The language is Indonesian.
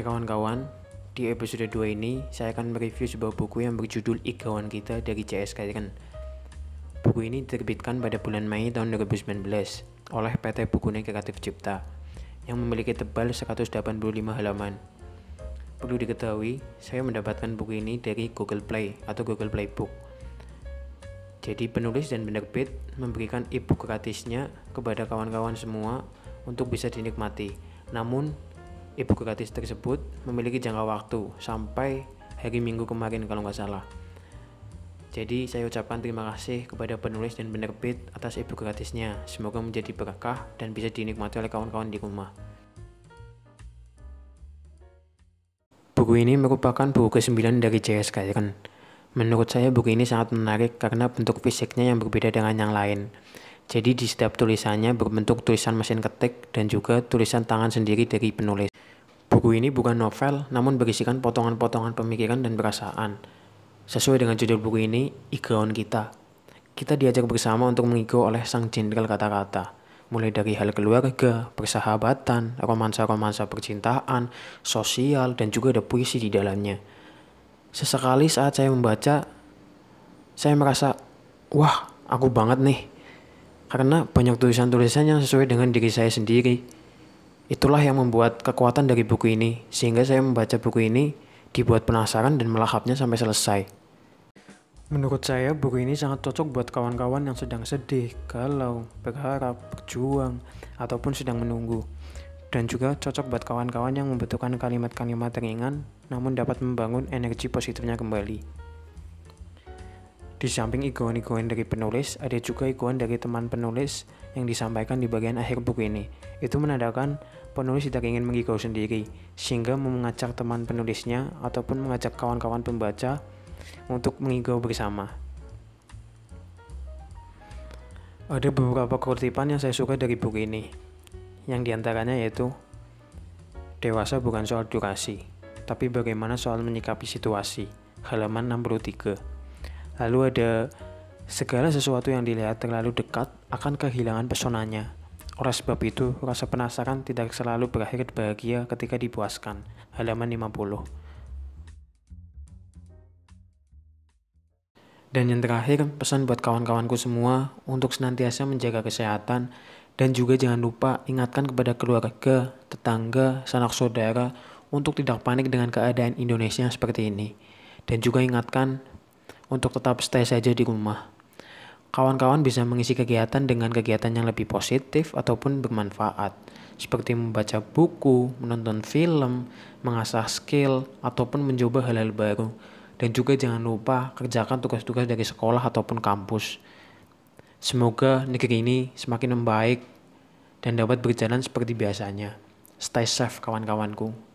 kawan-kawan, di episode 2 ini saya akan mereview sebuah buku yang berjudul Igawan Kita dari C.S. Kairen. Buku ini diterbitkan pada bulan Mei tahun 2019 oleh PT Buku Kreatif Cipta yang memiliki tebal 185 halaman. Perlu diketahui, saya mendapatkan buku ini dari Google Play atau Google Play Book. Jadi penulis dan penerbit memberikan e-book gratisnya kepada kawan-kawan semua untuk bisa dinikmati. Namun Ibu gratis tersebut memiliki jangka waktu sampai hari Minggu kemarin kalau nggak salah. Jadi saya ucapkan terima kasih kepada penulis dan penerbit atas ibu gratisnya. Semoga menjadi berkah dan bisa dinikmati oleh kawan-kawan di rumah. Buku ini merupakan buku ke-9 dari J.S. Kairen. Menurut saya buku ini sangat menarik karena bentuk fisiknya yang berbeda dengan yang lain. Jadi di setiap tulisannya berbentuk tulisan mesin ketik dan juga tulisan tangan sendiri dari penulis. Buku ini bukan novel, namun berisikan potongan-potongan pemikiran dan perasaan. Sesuai dengan judul buku ini, Igawan Kita. Kita diajak bersama untuk mengigau oleh sang jenderal kata-kata. Mulai dari hal keluarga, persahabatan, romansa-romansa percintaan, sosial, dan juga ada puisi di dalamnya. Sesekali saat saya membaca, saya merasa, wah, aku banget nih. Karena banyak tulisan-tulisan yang sesuai dengan diri saya sendiri Itulah yang membuat kekuatan dari buku ini, sehingga saya membaca buku ini dibuat penasaran dan melahapnya sampai selesai. Menurut saya, buku ini sangat cocok buat kawan-kawan yang sedang sedih, galau, berharap, berjuang, ataupun sedang menunggu. Dan juga cocok buat kawan-kawan yang membutuhkan kalimat-kalimat ringan, namun dapat membangun energi positifnya kembali. Di samping iguan-iguan dari penulis, ada juga iguan dari teman penulis yang disampaikan di bagian akhir buku ini. Itu menandakan penulis tidak ingin mengigau sendiri, sehingga mengajak teman penulisnya ataupun mengajak kawan-kawan pembaca untuk mengigau bersama. Ada beberapa kutipan yang saya suka dari buku ini, yang di antaranya yaitu Dewasa bukan soal durasi, tapi bagaimana soal menyikapi situasi, halaman 63. Lalu ada segala sesuatu yang dilihat terlalu dekat akan kehilangan pesonanya, oleh sebab itu, rasa penasaran tidak selalu berakhir bahagia ketika dipuaskan. Halaman 50. Dan yang terakhir, pesan buat kawan-kawanku semua untuk senantiasa menjaga kesehatan dan juga jangan lupa ingatkan kepada keluarga, tetangga, sanak saudara untuk tidak panik dengan keadaan Indonesia seperti ini. Dan juga ingatkan untuk tetap stay saja di rumah. Kawan-kawan bisa mengisi kegiatan dengan kegiatan yang lebih positif ataupun bermanfaat, seperti membaca buku, menonton film, mengasah skill, ataupun mencoba hal-hal baru. Dan juga jangan lupa kerjakan tugas-tugas dari sekolah ataupun kampus. Semoga negeri ini semakin membaik dan dapat berjalan seperti biasanya. Stay safe kawan-kawanku.